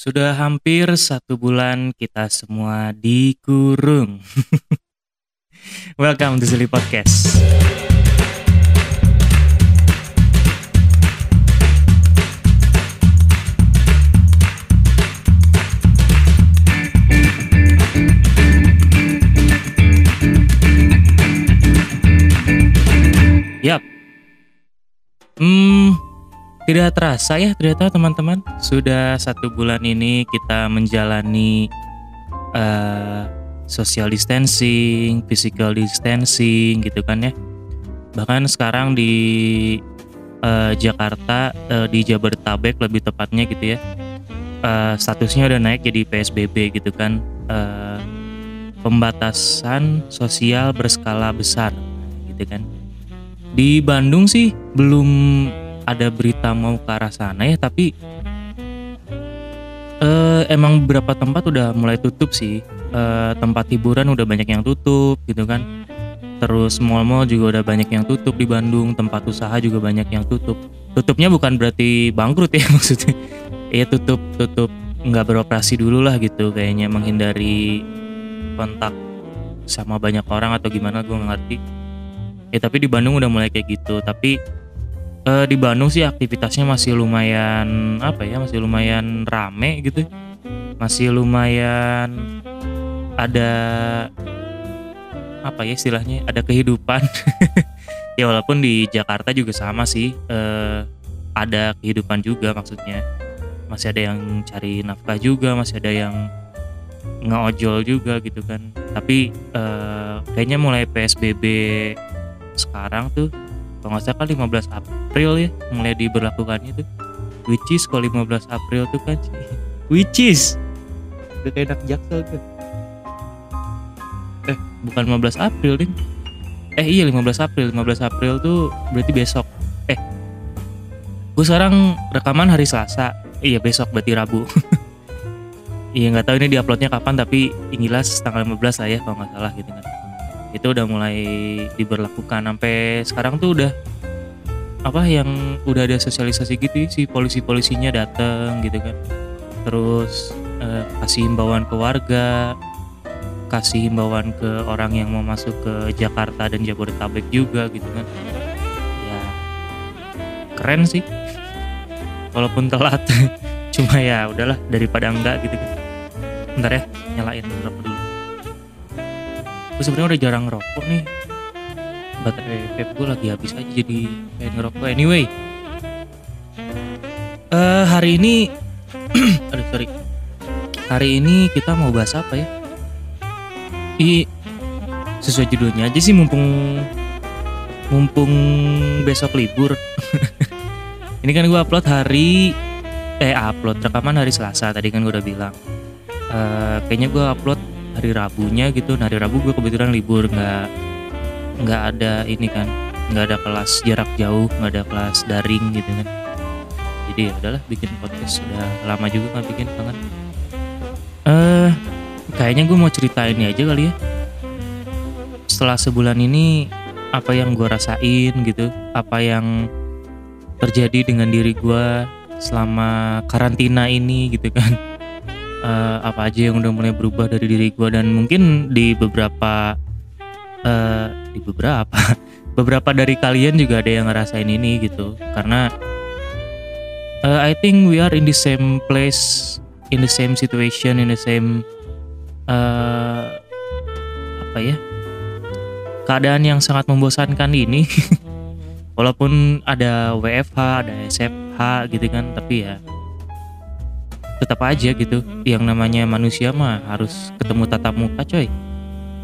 Sudah hampir satu bulan kita semua dikurung. Welcome to Silly Podcast. Yap. Hmm, tidak terasa ya ternyata teman-teman sudah satu bulan ini kita menjalani eh, social distancing, physical distancing gitu kan ya. Bahkan sekarang di eh, Jakarta eh, di Jabodetabek lebih tepatnya gitu ya. eh, statusnya udah naik jadi PSBB gitu kan. Eh, pembatasan sosial berskala besar gitu kan. Di Bandung sih belum ada berita mau ke arah sana ya tapi eh, emang beberapa tempat udah mulai tutup sih. Eh, tempat hiburan udah banyak yang tutup gitu kan. Terus mall-mall juga udah banyak yang tutup di Bandung tempat usaha juga banyak yang tutup. Tutupnya bukan berarti bangkrut ya maksudnya. Ya tutup tutup. Nggak beroperasi dulu lah gitu kayaknya menghindari kontak sama banyak orang atau gimana gue ngerti. Ya tapi di Bandung udah mulai kayak gitu. Tapi eh, di Bandung sih aktivitasnya masih lumayan apa ya masih lumayan rame gitu. Masih lumayan ada apa ya istilahnya ada kehidupan. Ya walaupun di Jakarta juga sama sih eh, ada kehidupan juga maksudnya. Masih ada yang cari nafkah juga masih ada yang ngeojol juga gitu kan. Tapi eh, kayaknya mulai PSBB sekarang tuh kalau nggak salah kan 15 April ya mulai diberlakukannya tuh. Which is kalau 15 April tuh kan which is? Udah kayak anak jaksel tuh. Eh bukan 15 April ding eh iya 15 April. 15 April tuh berarti besok. Eh gue sekarang rekaman hari Selasa. Iya besok berarti Rabu. Iya nggak tahu ini diuploadnya kapan tapi jelas tanggal 15 lah ya kalau nggak salah gitu kan itu udah mulai diberlakukan. Sampai sekarang tuh udah apa yang udah ada sosialisasi gitu ya, si polisi-polisinya dateng gitu kan. Terus eh, kasih himbauan ke warga kasih himbauan ke orang yang mau masuk ke Jakarta dan Jabodetabek juga gitu kan. Ya keren sih. Walaupun telat cuma ya udahlah daripada enggak gitu kan. Bentar ya nyalain gue sebenarnya udah jarang ngerokok nih. Baterai vape gue lagi habis aja jadi pengen ngerokok. Anyway. Eh hari ini aduh sorry. Hari ini kita mau bahas apa ya? I sesuai judulnya aja sih mumpung mumpung besok libur. Ini kan gue upload hari eh upload rekaman hari Selasa tadi kan gue udah bilang. Eh, kayaknya gue upload hari Rabunya gitu. Nah, hari Rabu gue kebetulan libur nggak nggak ada ini kan nggak ada kelas jarak jauh nggak ada kelas daring gitu kan. Jadi ya udahlah bikin podcast sudah lama juga nggak bikin kangen eh kayaknya gue mau ceritain ini aja kali ya. Setelah sebulan ini apa yang gue rasain gitu apa yang terjadi dengan diri gue selama karantina ini gitu kan Eh, apa aja yang udah mulai berubah dari diri gue dan mungkin di beberapa eh di beberapa beberapa dari kalian juga ada yang ngerasain ini gitu. Karena eh, I think we are in the same place in the same situation in the same eh apa ya keadaan yang sangat membosankan ini. Walaupun ada WFH ada SFH gitu kan tapi ya tetap aja gitu. Yang namanya manusia mah harus ketemu tatap muka coy.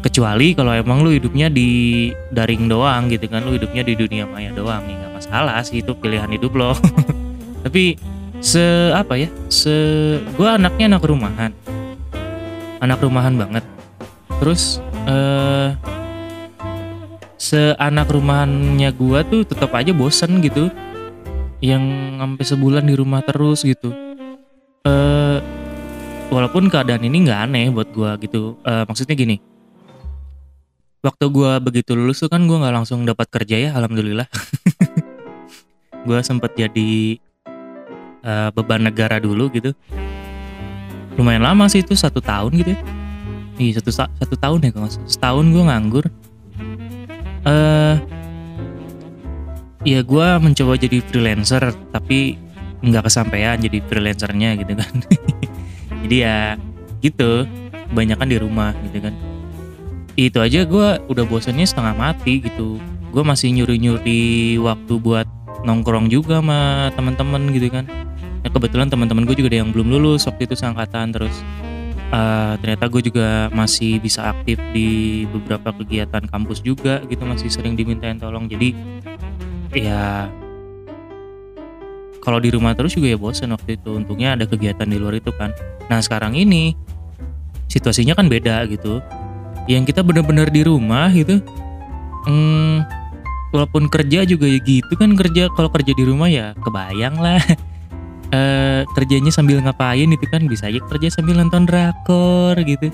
Kecuali kalau emang lu hidupnya di daring doang gitu kan lu hidupnya di dunia maya doang ya nggak masalah sih itu pilihan hidup lo. Tapi se apa ya se gue anaknya anak rumahan. Anak rumahan banget. Terus eh seanak rumahannya gua tuh tetap aja bosen gitu. Yang sampai sebulan di rumah terus gitu eh walaupun keadaan ini nggak aneh buat gua gitu. Eh, maksudnya gini. Waktu gua begitu lulus tuh kan gua nggak langsung dapat kerja ya alhamdulillah. Gua sempet jadi eh, beban negara dulu gitu. Lumayan lama sih itu satu tahun gitu ya. Iya satu satu tahun ya kalau setahun gue nganggur. Eh uh, ya gue mencoba jadi freelancer tapi nggak kesampaian jadi freelancernya gitu kan. Jadi ya gitu kebanyakan di rumah gitu kan. Itu aja gue udah bosannya setengah mati gitu. Gue masih nyuri-nyuri waktu buat nongkrong juga sama teman-teman gitu kan. Ya kebetulan teman-teman gue juga ada yang belum lulus waktu itu seangkatan terus uh, ternyata gue juga masih bisa aktif di beberapa kegiatan kampus juga gitu masih sering dimintain tolong. Jadi ya kalau di rumah terus juga ya bosan waktu itu. Untungnya ada kegiatan di luar itu kan. Nah sekarang ini situasinya kan beda gitu. Yang kita benar-benar di rumah gitu hmm, walaupun kerja juga ya gitu kan kerja. Kalau kerja di rumah ya kebayang lah. E, kerjanya sambil ngapain itu kan bisa aja kerja sambil nonton drakor gitu.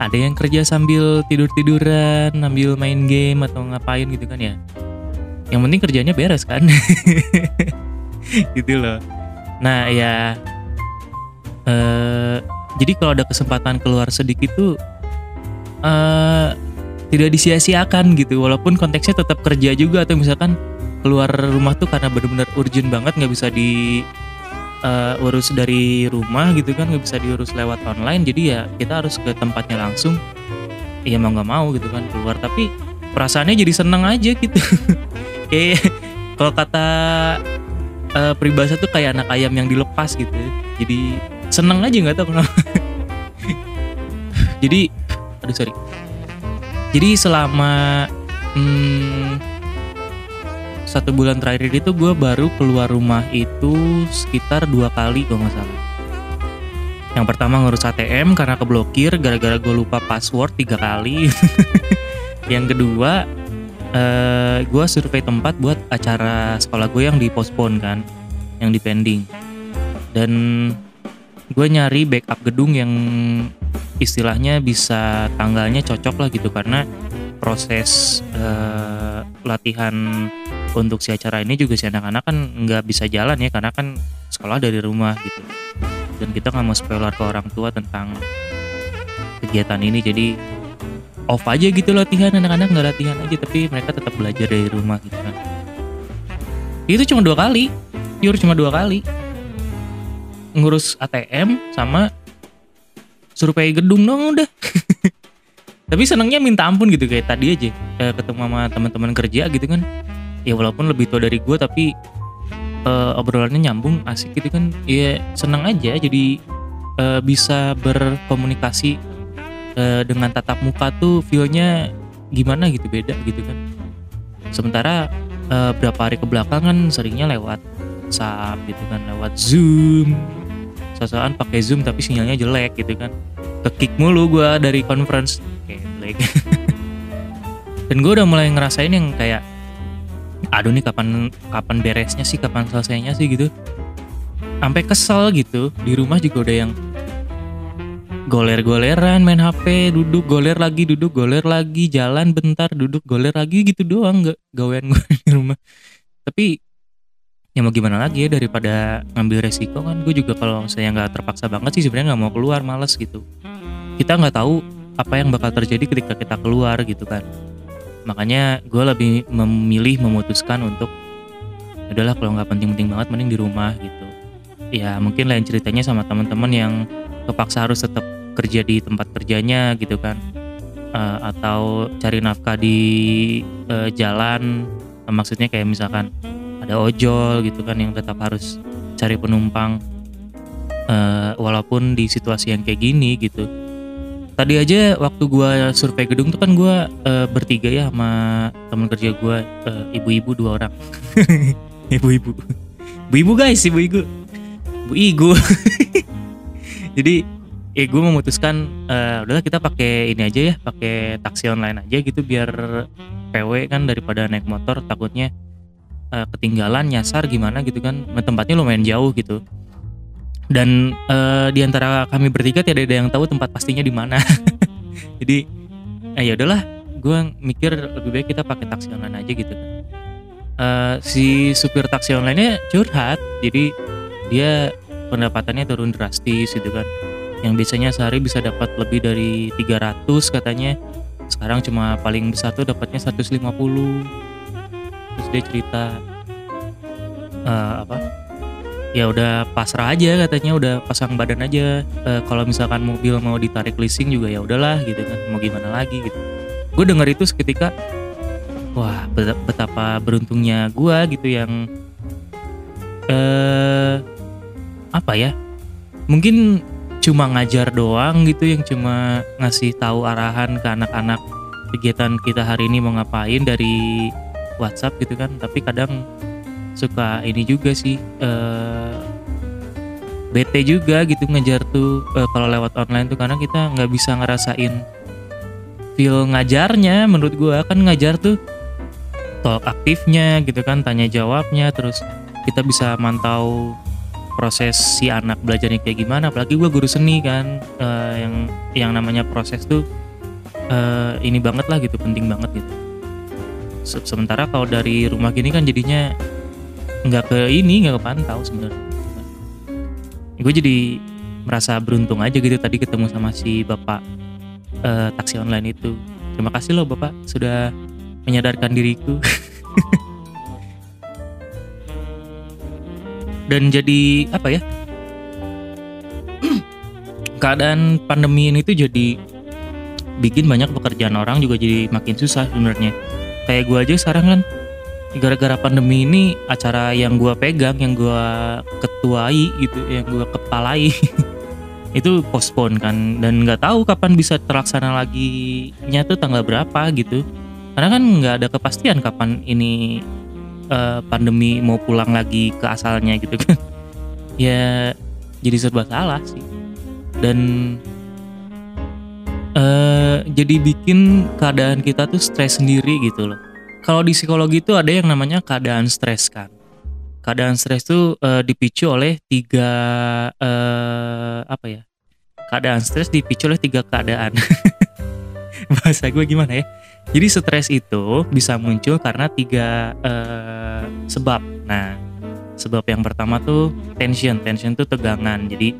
Ada yang kerja sambil tidur-tiduran sambil main game atau ngapain gitu kan ya. Yang penting kerjanya beres kan gitu loh. Nah ya uh, jadi kalau ada kesempatan keluar sedikit tuh uh, tidak disia-siakan gitu. Walaupun konteksnya tetap kerja juga atau misalkan keluar rumah tuh karena benar-benar urgent banget nggak bisa di uh, urus dari rumah gitu kan nggak bisa diurus lewat online. Jadi ya kita harus ke tempatnya langsung. Iya mau nggak mau gitu kan keluar. Tapi perasaannya jadi seneng aja gitu. Kayak kalau kata uh, peribahasa tuh kayak anak ayam yang dilepas gitu. Jadi seneng aja nggak tahu kenapa. Jadi aduh sorry. Jadi selama hmm, satu bulan terakhir itu gue baru keluar rumah itu sekitar dua kali kalau nggak salah. Yang pertama ngurus ATM karena keblokir gara-gara gue lupa password tiga kali. Yang kedua uh, eh, gue survei tempat buat acara sekolah gue yang dipospon kan yang dipending dan gue nyari backup gedung yang istilahnya bisa tanggalnya cocok lah gitu karena proses uh, latihan untuk si acara ini juga si anak-anak kan nggak bisa jalan ya karena kan sekolah dari rumah gitu. Dan kita nggak mau spoiler ke orang tua tentang kegiatan ini jadi off aja gitu latihan. Anak-anak nggak latihan aja tapi mereka tetap belajar dari rumah gitu kan. Itu cuma dua kali. Pure cuma dua kali. Ngurus ATM sama survei gedung dong udah. Tapi senangnya minta ampun gitu kayak tadi aja kayak ketemu sama teman-teman kerja gitu kan. Ya walaupun lebih tua dari gue tapi uh, obrolannya nyambung asik gitu kan. Ya senang aja jadi uh, bisa berkomunikasi uh, dengan tatap muka tuh feelnya gimana gitu beda gitu kan. Sementara uh, berapa hari kebelakangan seringnya lewat WhatsApp gitu kan lewat Zoom. Sosokan pakai Zoom tapi sinyalnya jelek gitu kan. Kekick mulu gue dari conference. Kayak black dan gue udah mulai ngerasain yang kayak aduh nih kapan kapan beresnya sih kapan selesainya sih gitu. Sampai kesel gitu di rumah juga udah yang goler-goleran main HP duduk goler lagi duduk goler lagi jalan bentar duduk goler lagi gitu doang nggak gawean gue di rumah. Tapi ya mau gimana lagi ya daripada ngambil resiko kan gue juga kalau saya nggak terpaksa banget sih sebenarnya nggak mau keluar males gitu. Kita nggak tahu apa yang bakal terjadi ketika kita keluar gitu kan. Makanya gue lebih memilih memutuskan untuk adalah kalau nggak penting-penting banget mending di rumah gitu. Ya mungkin lain ceritanya sama teman-teman yang kepaksa harus tetap kerja di tempat kerjanya gitu kan. Uh, atau cari nafkah di uh, jalan uh, maksudnya kayak misalkan ada ojol gitu kan yang tetap harus cari penumpang. Uh, walaupun di situasi yang kayak gini gitu. Tadi aja waktu gua survei gedung tuh kan gua uh, bertiga ya sama teman kerja gua uh, ibu-ibu dua orang. Ibu-ibu. Ibu-ibu guys ibu-ibu ibu-ibu jadi eh gue memutuskan uh, udahlah kita pakai ini aja ya pakai taksi online aja gitu biar PW kan daripada naik motor takutnya uh, ketinggalan nyasar gimana gitu kan. Nah, tempatnya lumayan jauh gitu. Dan uh, di antara kami bertiga tidak ada yang tahu tempat pastinya di mana. Jadi eh, ya udahlah gue mikir lebih baik kita pakai taksi online aja gitu kan. Uh, si supir taksi online nya curhat jadi dia pendapatannya turun drastis gitu kan yang biasanya sehari bisa dapat lebih dari 300 katanya. Sekarang cuma paling besar tuh dapatnya 150 terus dia cerita eh, apa? Ya udah pasrah aja katanya udah pasang badan aja. Eh, kalau misalkan mobil mau ditarik leasing juga ya udahlah gitu kan mau gimana lagi gitu. Gue denger itu seketika wah bet- betapa beruntungnya gue gitu yang eh apa ya? Mungkin cuma ngajar doang gitu yang cuma ngasih tahu arahan ke anak-anak kegiatan kita hari ini mau ngapain dari WhatsApp gitu kan. Tapi kadang suka ini juga sih eh bete juga gitu ngejar tuh eh, kalau lewat online tuh. Karena kita nggak bisa ngerasain feel ngajarnya menurut gua. Kan ngajar tuh talk aktifnya gitu kan tanya jawabnya terus kita bisa mantau proses si anak belajarnya kayak gimana apalagi gua guru seni kan eh, yang yang namanya proses tuh eh, ini banget lah gitu penting banget gitu. Se- sementara kalau dari rumah gini kan jadinya nggak ke ini nggak kepantau sebenarnya. Gue jadi merasa beruntung aja gitu tadi ketemu sama si bapak eh, taksi online itu. Terima kasih loh bapak sudah menyadarkan diriku dan jadi apa ya? Keadaan pandemi ini tuh jadi bikin banyak pekerjaan orang juga jadi makin susah sebenarnya. Kayak gue aja sekarang kan gara-gara pandemi ini acara yang gua pegang yang gua ketuai gitu yang gua kepalai itu postpone kan. Dan nggak tahu kapan bisa terlaksana lagi nya tuh tanggal berapa gitu. Karena kan nggak ada kepastian kapan ini eh, pandemi mau pulang lagi ke asalnya gitu kan ya jadi serba salah sih dan eh jadi bikin keadaan kita tuh stres sendiri gitu loh kalau di psikologi itu ada yang namanya keadaan stres kan. Keadaan stres itu eh, dipicu oleh tiga eh, apa ya? Keadaan stres dipicu oleh tiga keadaan. Bahasa gue gimana ya? Jadi stres itu bisa muncul karena tiga eh, sebab. Nah, sebab yang pertama tuh tension. Tension tuh tegangan. Jadi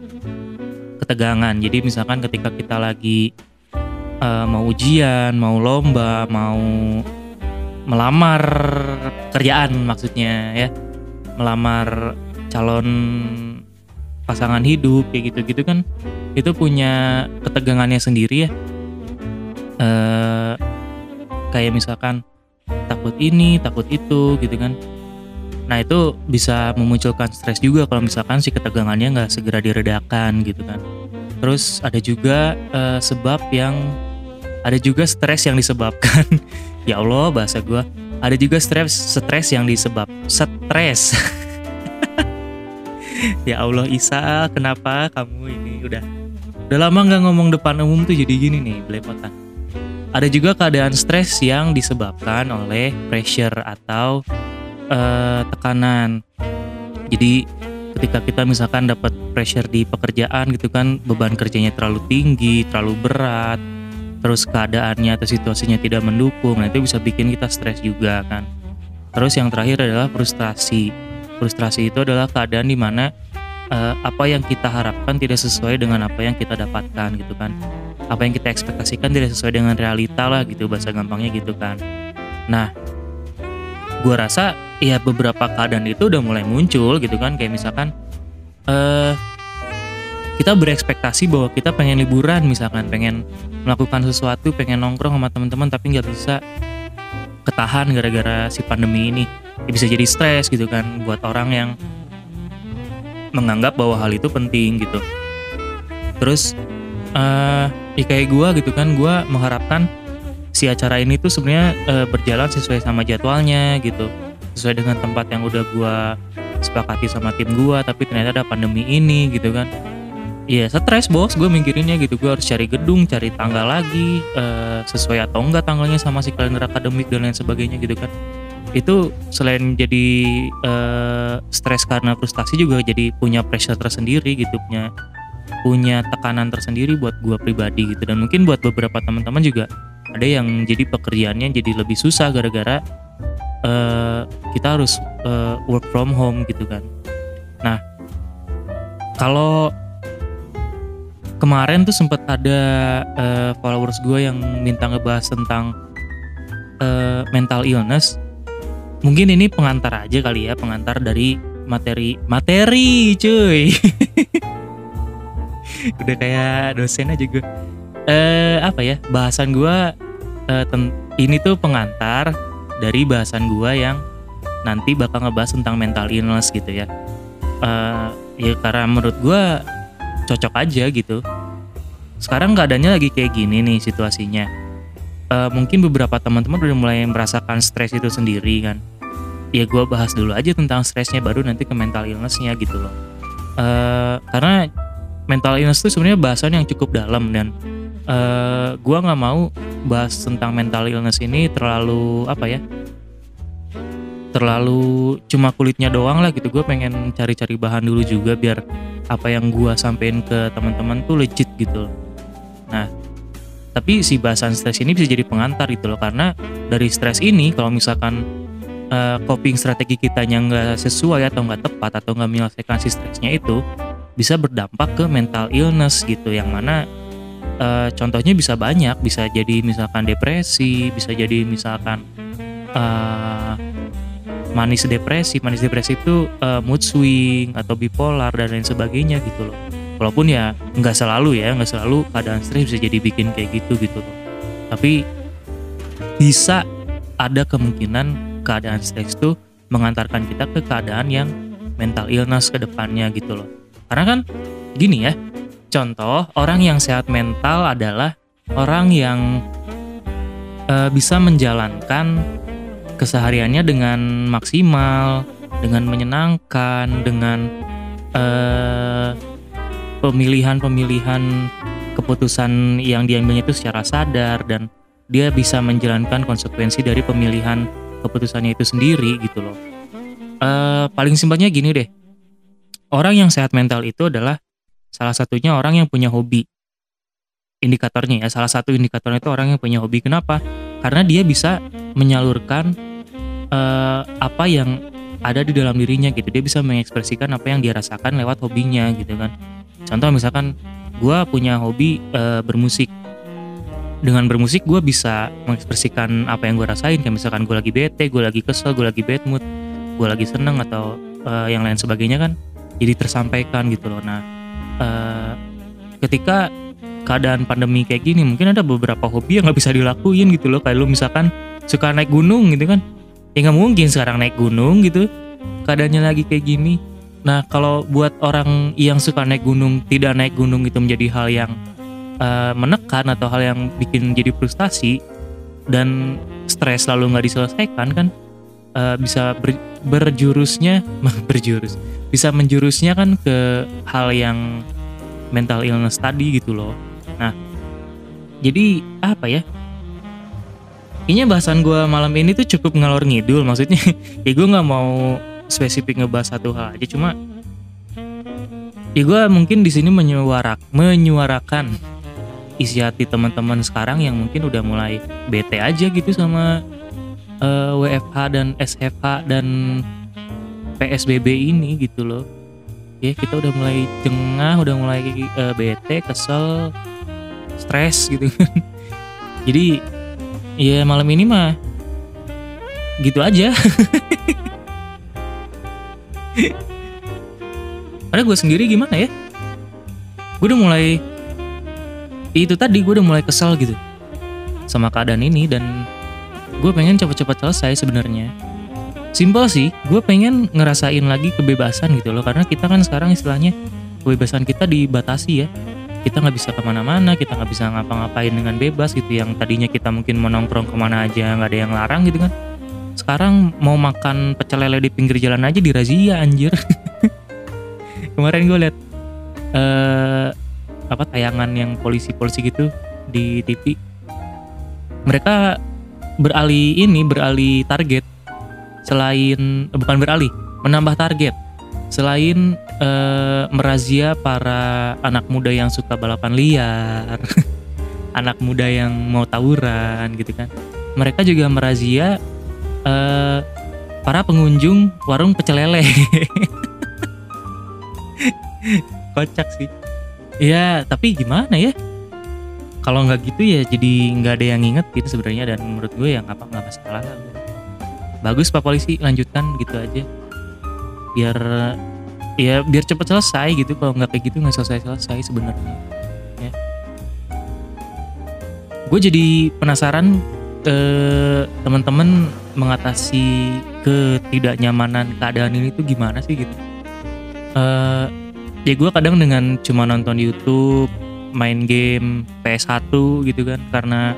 ketegangan. Jadi misalkan ketika kita lagi eh, mau ujian, mau lomba, mau melamar kerjaan maksudnya ya melamar calon pasangan hidup kayak gitu-gitu kan itu punya ketegangannya sendiri ya eh kayak misalkan takut ini takut itu gitu kan. Nah itu bisa memunculkan stres juga kalau misalkan si ketegangannya nggak segera diredakan gitu kan. Terus ada juga eh, sebab yang ada juga stres yang disebabkan. Ya Allah bahasa gue ada juga stres stres yang disebab stres. Ya Allah Isa kenapa kamu ini udah udah lama nggak ngomong depan umum tuh jadi gini nih belepotan ada juga keadaan stres yang disebabkan oleh pressure atau eh, tekanan jadi ketika kita misalkan dapat pressure di pekerjaan gitu kan beban kerjanya terlalu tinggi terlalu berat terus keadaannya atau situasinya tidak mendukung, nah itu bisa bikin kita stres juga kan. Terus yang terakhir adalah frustasi. Frustrasi itu adalah keadaan di mana eh, apa yang kita harapkan tidak sesuai dengan apa yang kita dapatkan gitu kan. Apa yang kita ekspektasikan tidak sesuai dengan realita lah gitu bahasa gampangnya gitu kan. Nah, gua rasa ya beberapa keadaan itu udah mulai muncul gitu kan kayak misalkan eh kita berekspektasi bahwa kita pengen liburan misalkan pengen melakukan sesuatu pengen nongkrong sama teman-teman tapi nggak bisa ketahan gara-gara si pandemi ini ya bisa jadi stres gitu kan buat orang yang menganggap bahwa hal itu penting gitu terus eh ya kayak gua gitu kan. Gua mengharapkan si acara ini tuh sebenarnya eh, berjalan sesuai sama jadwalnya gitu. Sesuai dengan tempat yang udah gua sepakati sama tim gua tapi ternyata ada pandemi ini gitu kan. Iya stres bos. Gue mikirinnya gitu. Gue harus cari gedung cari tanggal lagi eh, sesuai atau enggak tanggalnya sama si kalender akademik dan lain sebagainya gitu kan. Itu selain jadi eh, stres karena frustasi juga jadi punya pressure tersendiri gitu punya punya tekanan tersendiri buat gue pribadi gitu. Dan mungkin buat beberapa teman-teman juga ada yang jadi pekerjaannya jadi lebih susah gara-gara eh, kita harus eh, work from home gitu kan. Nah kalau kemarin tuh sempet ada uh, followers gue yang minta ngebahas tentang uh, mental illness. Mungkin ini pengantar aja kali ya pengantar dari materi materi cuy udah kayak dosen aja gue uh, apa ya bahasan gue uh, ini tuh pengantar dari bahasan gue yang nanti bakal ngebahas tentang mental illness gitu ya. Uh, ya karena menurut gue cocok aja gitu. Sekarang keadaannya lagi kayak gini nih situasinya. Uh, mungkin beberapa teman-teman udah mulai merasakan stres itu sendiri kan. Ya gue bahas dulu aja tentang stresnya baru nanti ke mental illnessnya gitu loh. Uh, karena mental illness itu sebenarnya bahasan yang cukup dalam dan uh, gue nggak mau bahas tentang mental illness ini terlalu apa ya terlalu cuma kulitnya doang lah gitu. Gue pengen cari-cari bahan dulu juga biar apa yang gue sampein ke teman-teman tuh legit gitu nah tapi si bahasan stres ini bisa jadi pengantar gitu loh karena dari stres ini kalau misalkan uh, coping strategi kitanya nggak sesuai atau nggak tepat atau nggak menyelesaikan si stresnya itu bisa berdampak ke mental illness gitu yang mana uh, contohnya bisa banyak bisa jadi misalkan depresi bisa jadi misalkan uh, manis depresi. Manis depresi itu uh, mood swing atau bipolar dan lain sebagainya gitu loh. Walaupun ya nggak selalu ya nggak selalu keadaan stres bisa jadi bikin kayak gitu gitu loh. Tapi bisa ada kemungkinan keadaan stres itu mengantarkan kita ke keadaan yang mental illness ke depannya gitu loh karena kan gini ya contoh orang yang sehat mental adalah orang yang uh, bisa menjalankan kesehariannya dengan maksimal, dengan menyenangkan, dengan eh, pemilihan-pemilihan keputusan yang diambilnya itu secara sadar dan dia bisa menjalankan konsekuensi dari pemilihan keputusannya itu sendiri gitu loh. Uh, paling simpelnya gini deh, orang yang sehat mental itu adalah salah satunya orang yang punya hobi. Indikatornya ya, salah satu indikatornya itu orang yang punya hobi. Kenapa? Karena dia bisa menyalurkan uh, apa yang ada di dalam dirinya gitu dia bisa mengekspresikan apa yang dia rasakan lewat hobinya gitu kan contoh misalkan gue punya hobi uh, bermusik dengan bermusik gue bisa mengekspresikan apa yang gue rasain kayak misalkan gue lagi bete gue lagi kesel gue lagi bad mood gue lagi seneng atau uh, yang lain sebagainya kan jadi tersampaikan gitu loh. Nah uh, ketika keadaan pandemi kayak gini mungkin ada beberapa hobi yang nggak bisa dilakuin gitu loh. Kayak lu misalkan suka naik gunung gitu kan. Ya nggak mungkin sekarang naik gunung gitu. Keadaannya lagi kayak gini. Nah kalau buat orang yang suka naik gunung tidak naik gunung itu menjadi hal yang uh, menekan atau hal yang bikin jadi frustasi dan stres selalu nggak diselesaikan kan uh, bisa ber, berjurusnya berjurus. Bisa menjurusnya kan ke hal yang mental illness tadi gitu loh. Nah jadi apa ya? Kayaknya bahasan gue malam ini tuh cukup ngalor ngidul maksudnya ya gue nggak mau spesifik ngebahas satu hal aja cuma ya gue mungkin di sini menyuarak menyuarakan isi hati teman-teman sekarang yang mungkin udah mulai bete aja gitu sama uh, eh, WFH dan SFH dan PSBB ini gitu loh. Ya kita udah mulai jengah udah mulai uh, bete kesel stres gitu kan. Jadi ya malam ini mah gitu aja. Karena gue sendiri gimana ya? Gue udah mulai itu tadi gue udah mulai kesal gitu sama keadaan ini dan gue pengen cepet-cepet selesai sebenarnya. Simpel sih gue pengen ngerasain lagi kebebasan gitu loh karena kita kan sekarang istilahnya kebebasan kita dibatasi ya. Kita nggak bisa ke mana-mana kita nggak bisa ngapa-ngapain dengan bebas gitu yang tadinya kita mungkin mau nongkrong ke mana aja nggak ada yang larang gitu kan. Sekarang mau makan pecel lele di pinggir jalan aja dirazia anjir. Kemarin gue liat uh, apa tayangan yang polisi-polisi gitu di TV mereka beralih ini beralih target selain eh, bukan beralih menambah target selain uh, merazia para anak muda yang suka balapan liar, anak muda yang mau tawuran gitu kan. Mereka juga merazia uh, para pengunjung warung pecel lele. Kocak sih. ya tapi gimana ya kalau nggak gitu ya jadi nggak ada yang inget gitu sebenarnya dan menurut gue ya nggak apa nggak masalah lah. Bagus pak polisi lanjutkan gitu aja. Biar ya biar cepet selesai gitu. Kalau nggak kayak gitu nggak selesai selesai sebenarnya ya. Gue jadi penasaran eh, teman-teman mengatasi ketidaknyamanan keadaan ini tuh gimana sih gitu? Eh ya gue kadang dengan cuma nonton YouTube main game PS1 gitu kan karena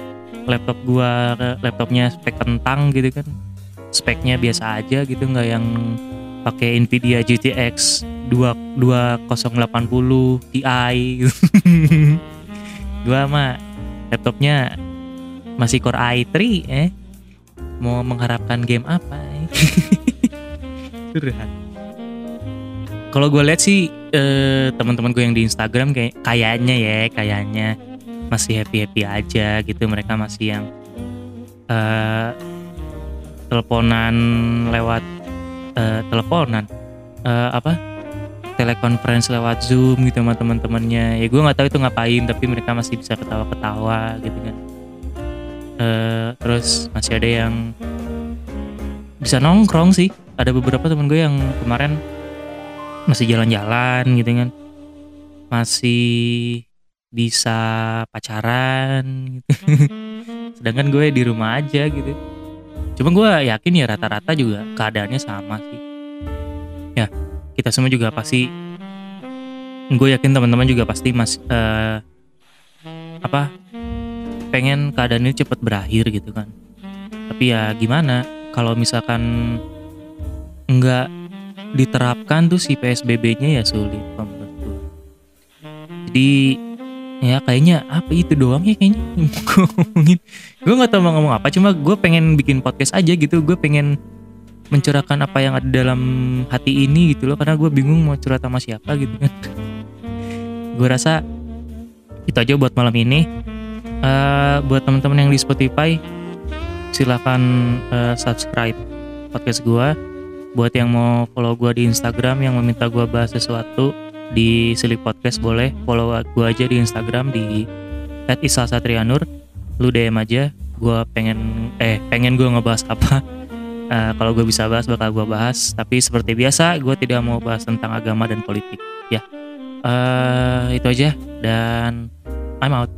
laptop gua laptopnya spek kentang gitu kan speknya biasa aja gitu nggak yang pakai Nvidia GTX 2 2080 Ti gitu. gua mah laptopnya masih Core i3 eh mau mengharapkan game apa eh? kalau gue lihat sih eh, teman-teman gue yang di Instagram kayak kayaknya ya kayaknya masih happy happy aja gitu. Mereka masih yang eh, teleponan lewat eh, teleponan eh, apa? Telekonferensi lewat zoom gitu sama teman-temannya. Ya gue nggak tahu itu ngapain tapi mereka masih bisa ketawa-ketawa gitu kan. Eh, terus masih ada yang bisa nongkrong sih. Ada beberapa teman gue yang kemarin masih jalan-jalan gitu kan. Masih bisa pacaran gitu. Sedangkan gue di rumah aja gitu. Cuma gue yakin ya rata-rata juga keadaannya sama sih. Ya kita semua juga pasti gue yakin teman-teman juga pasti mas eh, apa pengen keadaan ini cepat berakhir gitu kan. Tapi ya gimana kalau misalkan nggak diterapkan tuh si PSBB-nya ya sulit gue. Jadi ya kayaknya apa itu doang ya kayaknya gue ngomongin. Gue nggak tahu mau ngomong apa, cuma gue pengen bikin podcast aja gitu. Gue pengen mencurahkan apa yang ada dalam hati ini gitu loh, karena gue bingung mau curhat sama siapa gitu kan. gue rasa itu aja buat malam ini. Eh, buat teman-teman yang di Spotify, silahkan eh, subscribe podcast gue buat yang mau follow gue di Instagram yang meminta gue bahas sesuatu di Silik Podcast boleh follow gue aja di Instagram di @isasatrianur lu DM aja gue pengen eh pengen gue ngebahas apa. Eh, kalau gue bisa bahas bakal gue bahas. Tapi seperti biasa gue tidak mau bahas tentang agama dan politik ya. Eh itu aja. Dan I'm out